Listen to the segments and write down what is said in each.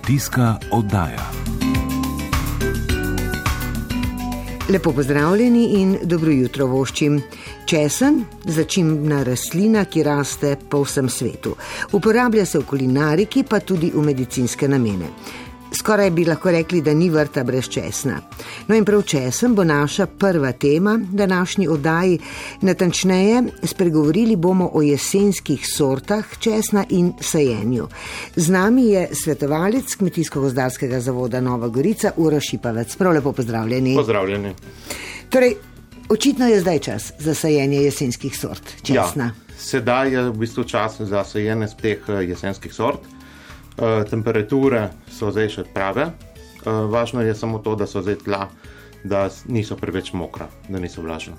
Kmetijska oddaja. Lepo pozdravljeni in dobro jutro voščim. Česen, začimna rastlina, ki raste po vsem svetu. Uporablja se v kulinariki, pa tudi v medicinske namene. Skoraj bi lahko rekli, da ni vrta brez česna. No in prav česen bo naša prva tema današnji oddaji. Natančneje, spregovorili bomo o jesenskih sortah česna in sajenju. Z nami je svetovalec Kmetijsko-gozdarskega zavoda Nova Gorica, Uro Šipavec. Prav lepo pozdravljeni. Pozdravljeni. Torej, očitno je zdaj čas za sajenje jesenskih sort česna. Ja, sedaj je v bistvu čas za sajenje teh eh, jesenskih sort. Eh, temperature so zdaj še prave. Uh, važno je samo to, da so zdaj tla, da niso preveč mokra, da niso vlažna.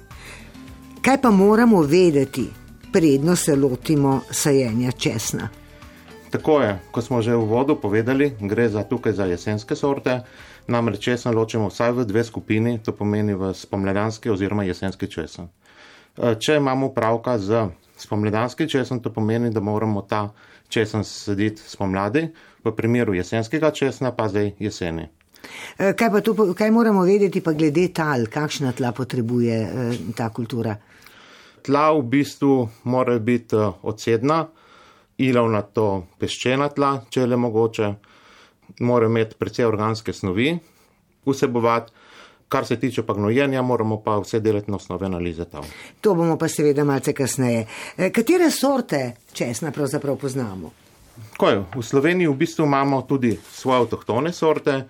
Kaj pa moramo vedeti, predno se lotimo sajenja česna? Tako je, kot smo že v vodu povedali, gre za tukaj za jesenske sorte. Namreč česen ločimo vsaj v dve skupini, to pomeni v spomladanski oziroma jesenski česen. Če imamo pravka z spomladanski česen, to pomeni, da moramo ta česen saditi spomladi, v primeru jesenskega česna pa zdaj jeseni. E, kaj, pa tu, kaj moramo vedeti pa glede tal, kakšna tla potrebuje eh, ta kultura? Tla v bistvu mora biti e, odsedna, ilovna to peščena tla, če je le mogoče, mora imeti precej organske snovi, vsebovati. Kar se tiče pa gnojenja, moramo pa vse delati na osnovi analize tam. To bomo pa seveda malce kasneje. E, katere sorte česna pravzaprav poznamo? Je, v Sloveniji v bistvu imamo tudi svoje avtohtone sorte.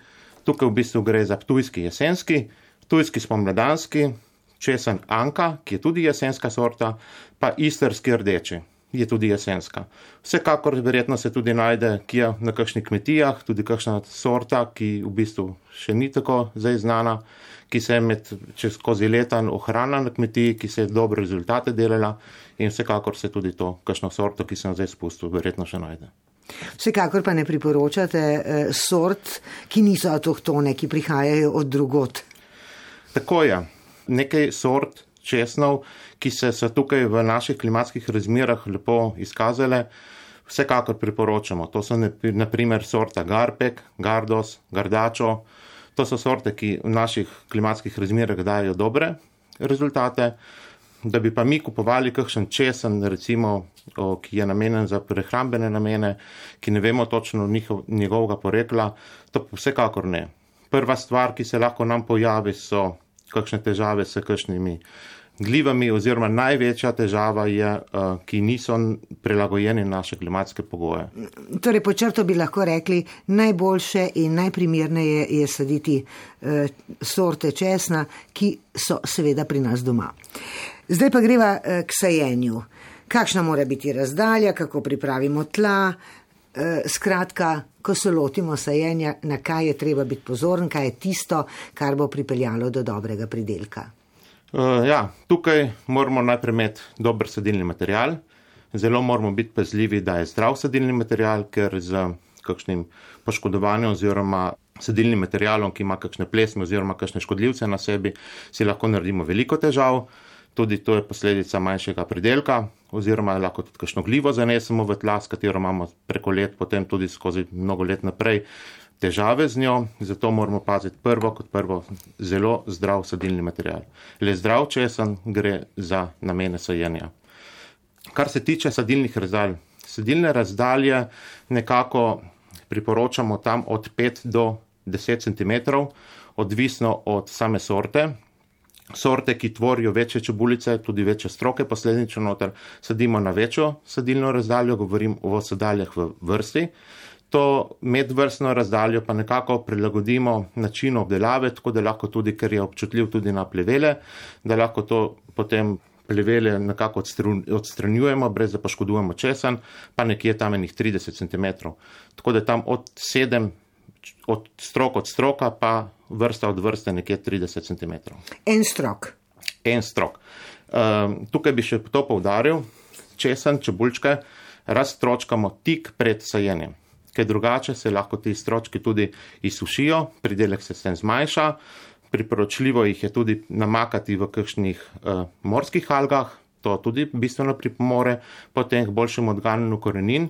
Tukaj v bistvu gre za tujski jesenski, tujski spomladanski, česen Anka, ki je tudi jesenska sorta, pa istrski rdeči je tudi jesenska. Vsekakor verjetno se tudi najde kje na kakšnih kmetijah, tudi kakšna sorta, ki v bistvu še ni tako zdaj znana, ki se je med čez skozi leta ohranila na kmetiji, ki se je dobre rezultate delala in vsekakor se tudi to, kakšno sorto, ki sem zdaj spustil, verjetno še najde. Vsekakor pa ne priporočate eh, sort, ki niso avtohtone, ki prihajajo od drugot. Tako je. Nekaj sort česnov, ki se so tukaj v naših klimatskih razmerah lepo izkazale, vsekakor priporočamo. To so naprimer sorta Garpek, Gardos, Gardačo. To so sorte, ki v naših klimatskih razmerah dajo dobre rezultate. Da bi pa mi kupovali kakšen česen, recimo, o, ki je namenjen za prehrambene namene, ki ne vemo točno njihov, njegovega porekla, to vsekakor ne. Prva stvar, ki se lahko nam pojavi, so kakšne težave s kakšnimi glivami, oziroma največja težava je, uh, ki niso prilagojeni naše klimatske pogoje. Torej, po črto bi lahko rekli, najboljše in najprimerneje je saditi uh, sorte česna, ki so seveda pri nas doma. Zdaj pa greva uh, k sajenju. Kakšna mora biti razdalja, kako pripravimo tla, skratka, ko se lotimo sajenja, na kaj je treba biti pozoren, kaj je tisto, kar bo pripeljalo do dobrega pridelka. Uh, ja, tukaj moramo najprej imeti dober sadilni material. Zelo moramo biti pazljivi, da je zdrav sadilni material, ker z kakšnim poškodovanjem oziroma sadilnim materialom, ki ima kakšne plesme oziroma kakšne škodljivce na sebi, si lahko naredimo veliko težav. Tudi to je posledica manjšega pridelka, oziroma lahko tudi kakšno glivo zanesemo v tla, s katero imamo preko let, potem tudi skozi mnogo let naprej težave z njo, zato moramo paziti prvo kot prvo zelo zdrav sadilni material. Le zdrav česen gre za namene sajenja. Kar se tiče sadilnih razdalj, sadilne razdalje nekako priporočamo tam od 5 do 10 cm, odvisno od same sorte. Sorte, ki tvorijo večje čebulice, tudi večje stroke, posledično noter sadimo na večjo sadilno razdaljo, govorim o sadaljah v vrsti to medvrstno razdaljo pa nekako prilagodimo načinu obdelave, tako da lahko tudi, ker je občutljiv tudi na plevele, da lahko to potem plevele nekako odstranjujemo, brez da poškodujemo česen, pa nekje tam enih 30 cm. Tako da tam od 7, od strok od stroka, pa vrsta od vrste nekje 30 cm. En strok. En strok. Um, tukaj bi še to povdaril, česen, čebulčke, razstročkamo tik pred sajenjem ker drugače se lahko ti stročki tudi izsušijo, pridelek se s tem zmanjša. Priporočljivo jih je tudi namakati v kakšnih uh, morskih algah, to tudi bistveno pripomore potem k boljšemu odganjanju korenin.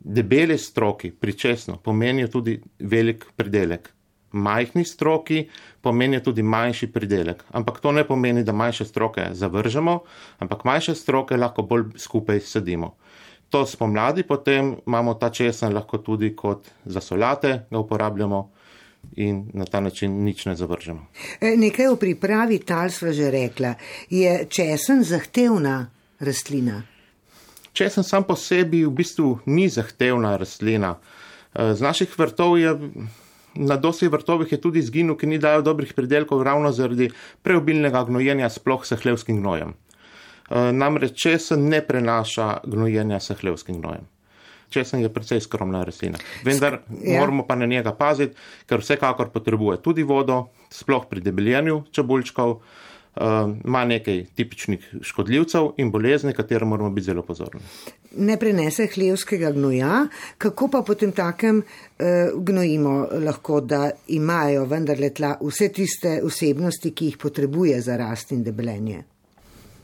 debeli stroki pri česnu pomenijo tudi velik pridelek. Majhni stroki pomenijo tudi manjši pridelek. Ampak to ne pomeni, da manjše stroke zavržemo, ampak manjše stroke lahko bolj skupaj sadimo. To spomladi potem imamo ta česen lahko tudi kot za solate, ga uporabljamo in na ta način nič ne zavržemo. E, nekaj o pripravi tal sva že rekla. Je česen zahtevna rastlina? Česen sam po sebi v bistvu ni zahtevna rastlina. E, z naših vrtov je. Na dosti vrtovih je tudi izginil, ki ni dajo dobrih pridelkov ravno zaradi preobilnega gnojenja sploh s hlevskim gnojem. E, namreč česen ne prenaša gnojenja s hlevskim gnojem česen je precej skromna rastlina. Vendar ja. moramo pa na njega paziti, ker vsekakor potrebuje tudi vodo, sploh pri debeljenju čebulčkov, uh, ima nekaj tipičnih škodljivcev in bolezni, katere moramo biti zelo pozorni. Ne prenese hlevskega gnoja, kako pa potem takem uh, gnojimo lahko, da imajo vendarle tla vse tiste vsebnosti, ki jih potrebuje za rast in debeljenje.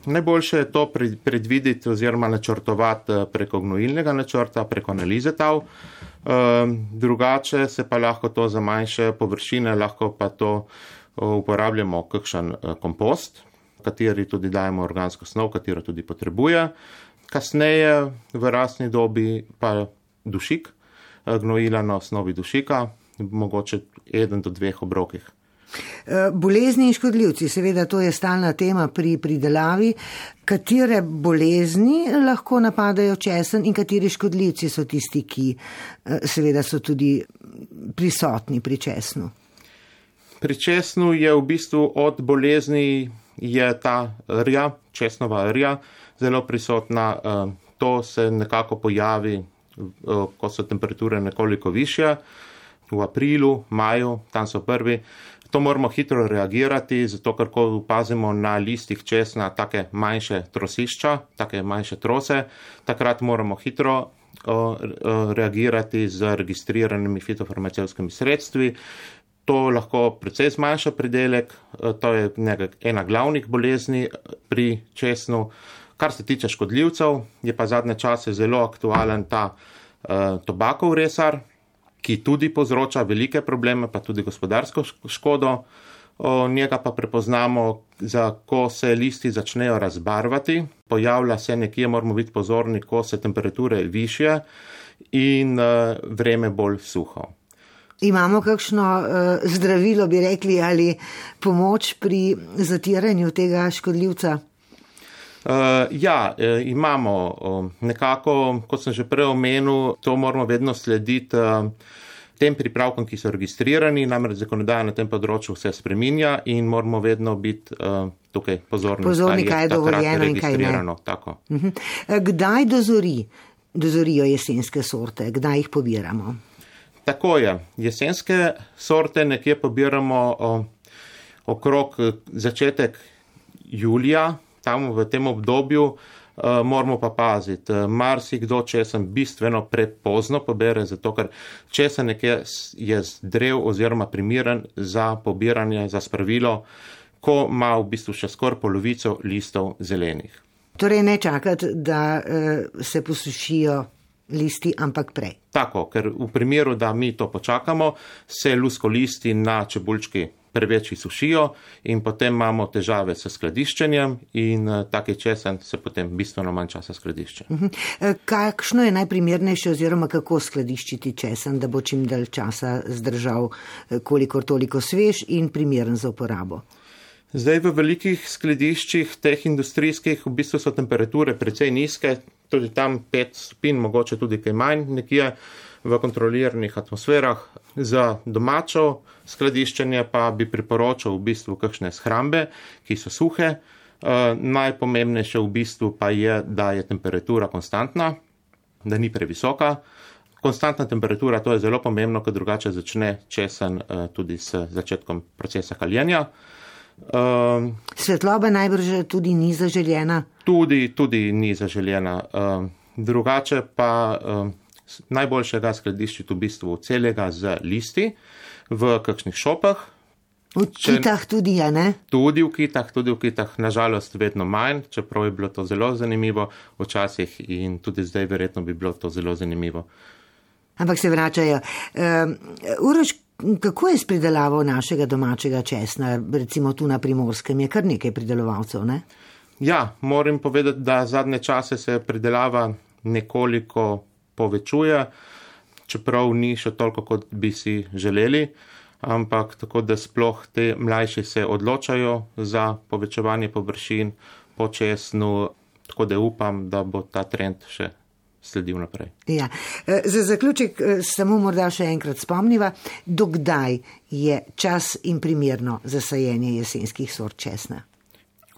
Najboljše je to predvideti oziroma načrtovati eh, preko gnojilnega načrta, preko analize tav. Ehm, drugače se pa lahko to za manjše površine, lahko pa to eh, uporabljamo kakšen eh, kompost, kateri tudi dajemo organsko snov, katero tudi potrebuje. Kasneje v rasni dobi pa dušik, gnojila na osnovi dušika, mogoče eden do dveh obrokih. Eh, bolezni in škodljivci, seveda to je stalna tema pri pridelavi. Katere bolezni lahko napadajo česen in kateri škodljivci so tisti, ki eh, seveda so tudi prisotni pri česnu? Pri česnu je v bistvu od bolezni je ta rja, česnova rja, zelo prisotna. Eh, to se nekako pojavi, ko so temperature nekoliko više. V aprilu, maju, tam so prvi, To moramo hitro reagirati, zato ker ko upazimo na listih česna take manjše trosišča, take manjše trose, takrat moramo hitro reagirati z registriranimi fitofarmacevskimi sredstvi. To lahko precej zmanjša pridelek, to je ena glavnih bolezni pri česnu. Kar se tiče škodljivcev, je pa zadnje čase zelo aktualen ta uh, tobakov resar, ki tudi povzroča velike probleme, pa tudi gospodarsko škodo. Njega pa prepoznamo, za ko se listi začnejo razbarvati, pojavlja se nekje, moramo biti pozorni, ko se temperature više in uh, vreme bolj suho. Imamo kakšno uh, zdravilo, bi rekli, ali pomoč pri zatiranju tega škodljivca? Uh, ja, uh, imamo uh, nekako, kot sem že prej omenil, to moramo vedno slediti uh, tem pripravkom, ki so registrirani, namreč zakonodaja na tem področju se spreminja in moramo vedno biti uh, tukaj pozorni. Pozorni, kaj je dovoljeno in kaj ne. Tako. -huh. Kdaj dozori, dozorijo jesenske sorte, kdaj jih pobiramo? Tako je. Jesenske sorte nekje pobiramo uh, okrog začetek julija tam v tem obdobju uh, moramo pa paziti. Uh, Marsikdo, če sem bistveno prepozno pobere, zato ker če se nekje je zdrev oziroma primiren za pobiranje, za spravilo, ko ima v bistvu še skoraj polovico listov zelenih. Torej ne čakati, da uh, se posušijo listi, ampak prej. Tako, ker v primeru, da mi to počakamo, se lusko listi na čebulčki preveč izsušijo in potem imamo težave s skladiščenjem in uh, taki česen se potem bistveno manj časa skladišče. Uh -huh. E, kakšno je najprimernejše oziroma kako skladiščiti česen, da bo čim dalj časa zdržal, e, kolikor toliko svež in primeren za uporabo? Zdaj v velikih skladiščih, teh industrijskih, v bistvu so temperature precej nizke, tudi tam 5 stopinj, mogoče tudi kaj manj, nekje v kontroliranih atmosferah. Za domačo skladiščenje pa bi priporočal v bistvu kakšne shrambe, ki so suhe. Uh, najpomembnejše v bistvu pa je, da je temperatura konstantna, da ni previsoka. Konstantna temperatura, to je zelo pomembno, ker drugače začne česen uh, tudi s začetkom procesa kaljenja. Uh, Svetloba najbrž tudi ni zaželjena. Tudi, tudi ni zaželjena. Uh, drugače pa uh, najboljšega skladiščiti v bistvu celega z listi v kakšnih šopah. V kitah tudi, ja ne? Tudi v kitah, tudi v kitah, nažalost, vedno manj, čeprav je bilo to zelo zanimivo včasih in tudi zdaj verjetno bi bilo to zelo zanimivo. Ampak se vračajo. Uh, Uroš, kako je s pridelavo našega domačega česna, recimo tu na primorskem, je kar nekaj pridelovalcev, ne? Ja, moram povedati, da zadnje čase se pridelava nekoliko povečuje, čeprav ni še toliko, kot bi si želeli, ampak tako da sploh te mlajši se odločajo za povečevanje površin po česnu, tako da upam, da bo ta trend še sledil naprej. Ja. E, za zaključek e, samo morda še enkrat spomniva, dokdaj je čas in primerno za sajenje jesenskih sort česna.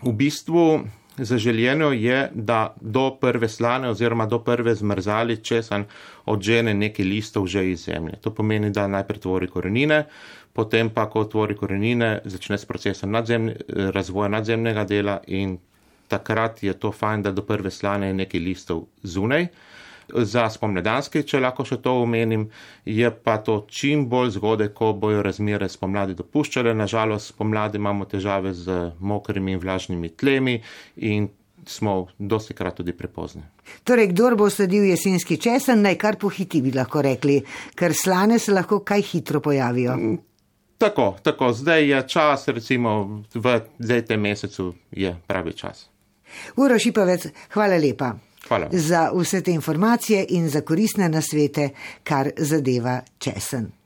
V bistvu zaželjeno je, da do prve slane oziroma do prve zmrzali česen odžene nekaj listov že iz zemlje. To pomeni, da najprej tvori korenine, potem pa, ko tvori korenine, začne s procesom nadzemne, razvoja nadzemnega dela in takrat je to fajn, da do prve slane je nekaj listov zunaj za spomladanski, če lahko še to omenim, je pa to čim bolj zgodaj, ko bojo razmere spomladi dopuščale. Nažalost, spomladi imamo težave z mokrimi in vlažnimi tlemi in smo dosti krat tudi prepozni. Torej, kdor bo sledil jesenski česen, naj kar pohiti, bi lahko rekli, ker slane se lahko kaj hitro pojavijo. Mm, tako, tako, zdaj je čas, recimo v zdaj tem mesecu je pravi čas. Uro Šipavec, hvala lepa. Hvala. za vse te informacije in za koristne nasvete, kar zadeva česen.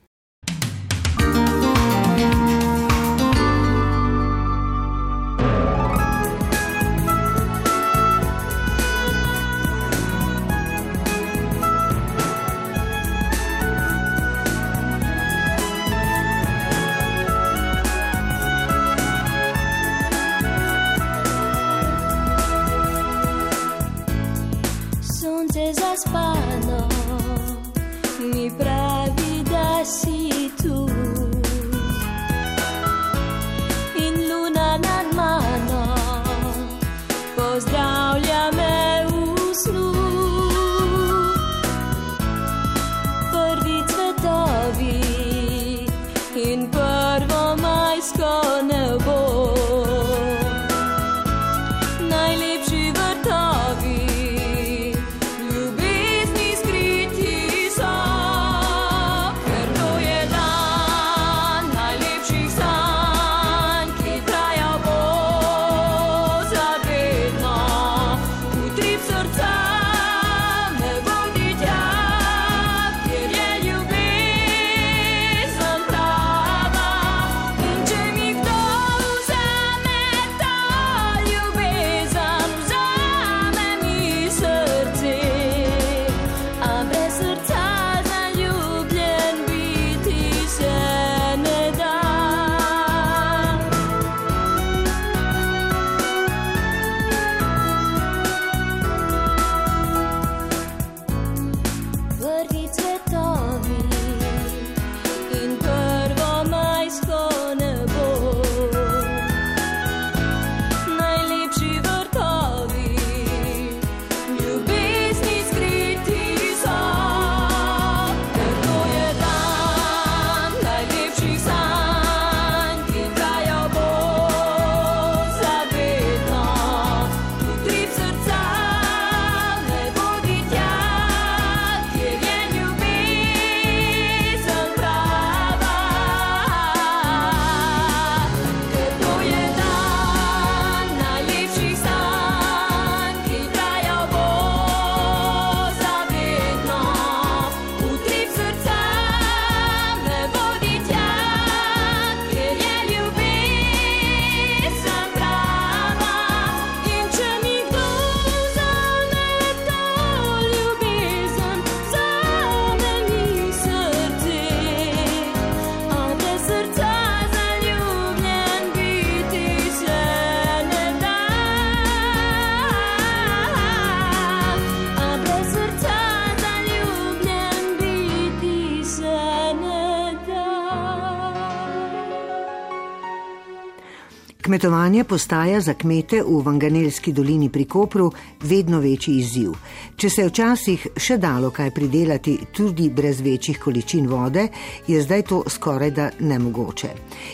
Kmetovanje postaja za kmete v Vanganelski dolini pri Kopru vedno večji izziv. Če se je včasih še dalo kaj pridelati tudi brez večjih količin vode, je zdaj to skoraj da nemogoče.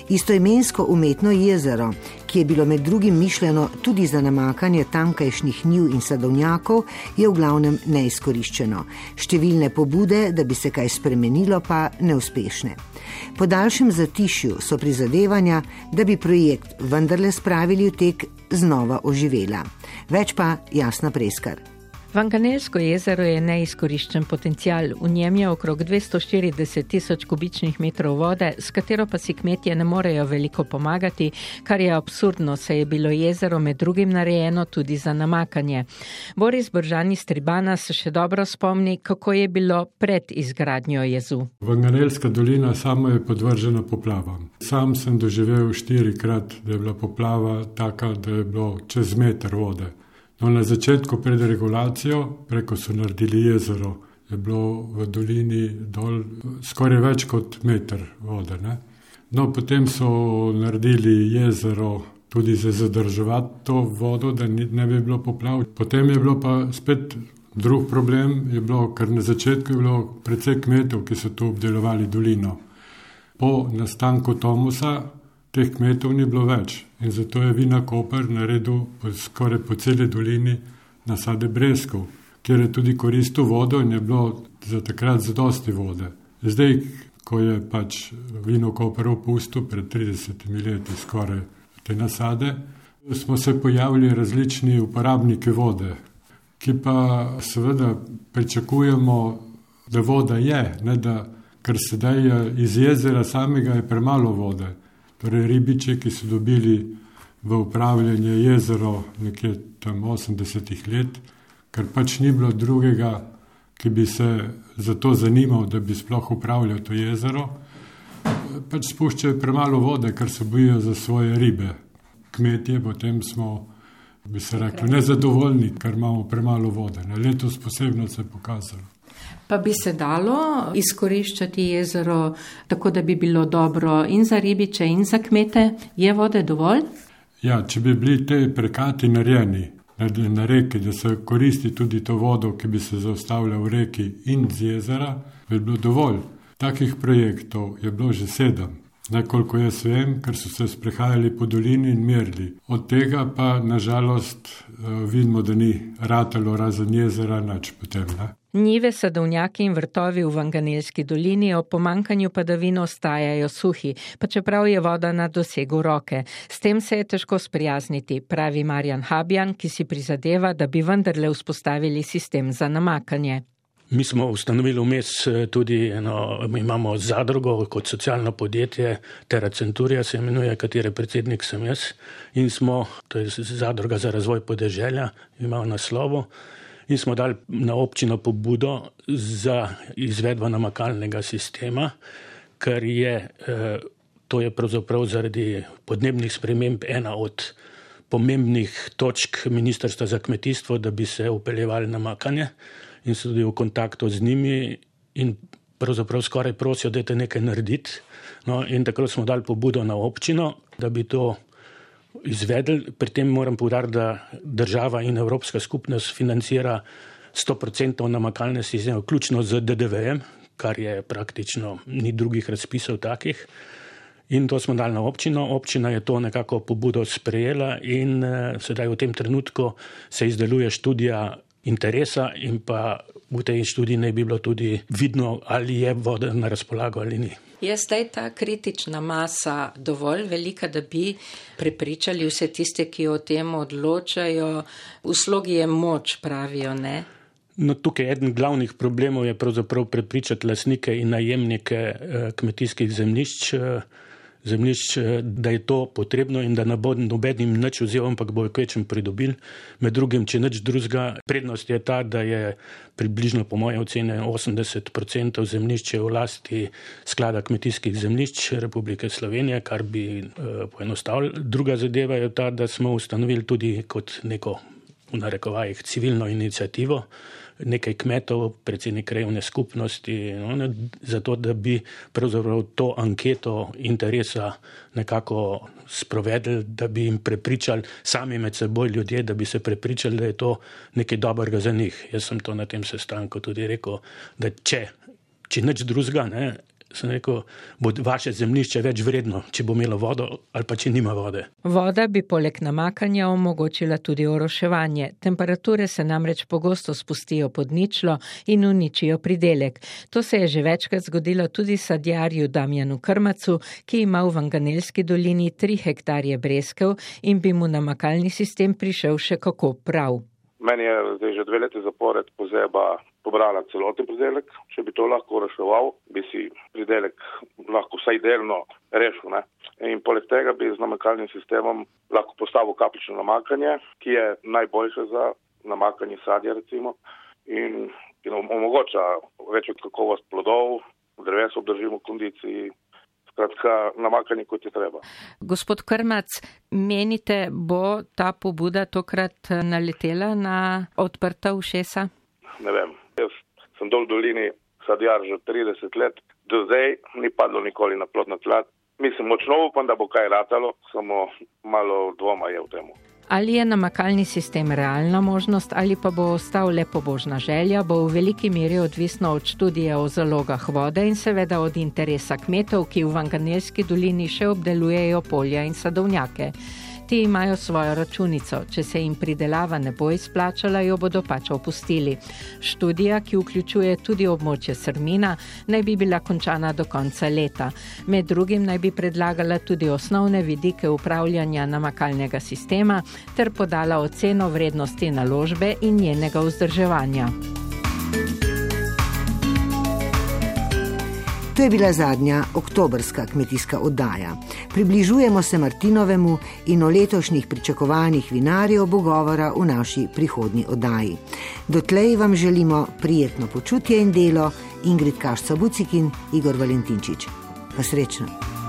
Istoimensko umetno jezero, ki je bilo med drugim mišljeno tudi za namakanje tamkajšnjih njiv in sadovnjakov, je v glavnem neizkoriščeno. Številne pobude, da bi se kaj spremenilo, pa neuspešne. Po daljšem zatišju so prizadevanja, da bi projekt vendarle spravili v tek, znova oživela. Več pa jasna preskar. Vanganelsko jezero je neizkoriščen potencial. V njem je okrog 240 tisoč kubičnih metrov vode, s katero pa si kmetje ne morejo veliko pomagati, kar je absurdno, saj je bilo jezero med drugim narejeno tudi za namakanje. Boris Bržani Stribana se še dobro spomni, kako je bilo pred izgradnjo jezu. Vanganelska dolina sama je podvržena poplavam. Sam sem doživel štirikrat, da je bila poplava taka, da je bilo čez meter vode. No, na začetku pred regulacijo, preko so naredili jezero, je bilo v dolini dol skoraj več kot meter vode. Ne? No, potem so naredili jezero tudi za zadrževati to vodo, da ne bi bilo poplav. Potem je bilo pa spet drug problem, bilo, ker na začetku je bilo precej kmetov, ki so tu obdelovali dolino. Po nastanku Tomusa teh kmetov ni bilo več in zato je Vina Koper naredil skoraj po celi dolini nasade breskov, kjer je tudi koristil vodo in je bilo za takrat zadosti vode. Zdaj, ko je pač Vino Koper opustil pred 30 leti skoraj te nasade, smo se pojavili različni uporabniki vode, ki pa seveda pričakujemo, da voda je, ne da, ker sedaj iz jezera samega je premalo vode torej ribiče, ki so dobili v upravljanje jezero nekje tam 80-ih let, ker pač ni bilo drugega, ki bi se za to zanimal, da bi sploh upravljal to jezero, pač spuščajo premalo vode, ker se bojijo za svoje ribe. Kmetje potem smo, bi se rekli, nezadovoljni, ker imamo premalo vode. Na letos posebno se je pokazalo. Pa bi se dalo izkoriščati jezero tako, da bi bilo dobro in za ribiče, in za kmete? Je vode dovolj? Ja, če bi bili te prekati narejeni na reki, da se koristi tudi to vodo, ki bi se zaustavila v reki in z jezera, bi bilo dovolj. Takih projektov je bilo že sedem. Nekoliko jaz vem, ker so se sprehajali po dolini in merili. Od tega pa nažalost eh, vidimo, da ni ratalo razen jezera, nič potem. Ne? Njive, sadovnjaki in vrtovi v Vanganelski dolini o pomankanju padavin ostajajo suhi, pa čeprav je voda na dosegu roke. S tem se je težko sprijazniti, pravi Marjan Habjan, ki si prizadeva, da bi vendarle vzpostavili sistem za namakanje. Mi smo ustanovili vmes eh, tudi eno, imamo zadrugo kot socialno podjetje, Terra Centuria se imenuje, katere predsednik sem jaz. In smo, to je zadruga za razvoj podeželja, imamo naslovo in smo dali na občino pobudo za izvedbo namakalnega sistema, ker je eh, to je pravzaprav zaradi podnebnih sprememb ena od pomembnih točk Ministrstva za kmetijstvo, da bi se upeljevali namakanje in so tudi v kontaktu z njimi in pravzaprav skoraj prosijo, da te nekaj narediti. No, in takrat smo dali pobudo na občino, da bi to izvedli. Pri tem moram povdariti, da država in Evropska skupnost financira 100% namakalne sisteme, vključno z DDV-jem, kar je praktično ni drugih razpisov takih. In to smo dali na občino. Občina je to nekako pobudo sprejela in uh, sedaj v tem trenutku se izdeluje študija interesa in pa v tej študiji ne bi bilo tudi vidno, ali je voda na razpolago ali ni. Je zdaj ta kritična masa dovolj velika, da bi prepričali vse tiste, ki o tem odločajo? V slogi je moč, pravijo, ne? No, tukaj eden glavnih problemov je pravzaprav prepričati lasnike in najemnike eh, kmetijskih zemljišč. Eh, zemljišč, eh, da je to potrebno in da ne bo nobenim nič vzel, ampak bo kvečem pridobil. Med drugim, če nič drugega, prednost je ta, da je približno po moje ocene 80% zemljišče v lasti sklada kmetijskih zemljišč Republike Slovenije, kar bi uh, poenostavili. Druga zadeva je ta, da smo ustanovili tudi kot neko v narekovajih civilno inicijativo nekaj kmetov, predsednik krajovne skupnosti, no, ne, zato da bi to anketo interesa nekako sprovedli, da bi jim prepričali sami med seboj ljudje, da bi se prepričali, da je to nekaj dobrega za njih. Jaz sem to na tem sestanku tudi rekel, da če, če nič drugega, sem rekel, bo vaše zemljišče več vredno, če bo imelo vodo ali pa če nima vode. Voda bi poleg namakanja omogočila tudi oroševanje. Temperature se namreč pogosto spustijo pod ničlo in uničijo pridelek. To se je že večkrat zgodilo tudi sadjarju Damjanu Krmacu, ki ima v Vanganelski dolini tri hektarje breskev in bi mu namakalni sistem prišel še kako prav. Meni je zdaj že dve leti zapored pozeba pobrala celoten pridelek. Če bi to lahko reševal, bi si pridelek lahko vsaj delno rešil. Ne? In poleg tega bi z namakalnim sistemom lahko postavil kapljično namakanje, ki je najboljše za namakanje sadja recimo in, in omogoča večjo kakovost plodov, dreves obdržimo v kondiciji. Skratka, namakanje kot je treba. Gospod Krmac, menite, bo ta pobuda tokrat naletela na odprta ušesa? Ne vem, Jaz sem dol v dolini sadjar že 30 let, do zdaj ni padlo nikoli na plodna tla. Mislim, močno upam, da bo kaj ratalo, samo malo dvoma je v tem. Ali je namakalni sistem realna možnost ali pa bo ostal le pobožna želja, bo v veliki meri odvisno od študije o zalogah vode in seveda od interesa kmetov, ki v Vanganelski dolini še obdelujejo polja in sadovnjake. Ti imajo svojo računico, če se jim pridelava ne bo izplačala, jo bodo pač opustili. Študija, ki vključuje tudi območje Srmina, naj bi bila končana do konca leta. Med drugim naj bi predlagala tudi osnovne vidike upravljanja namakalnega sistema ter podala oceno vrednosti naložbe in njenega vzdrževanja. To je bila zadnja oktobrska kmetijska oddaja. Približujemo se Martinovemu in o letošnjih pričakovanjih vinarjev bo govora v naši prihodnji oddaji. Dotlej vam želimo prijetno počutje in delo Ingrid Kašca Bucikin, Igor Valentinčič. Pa srečno!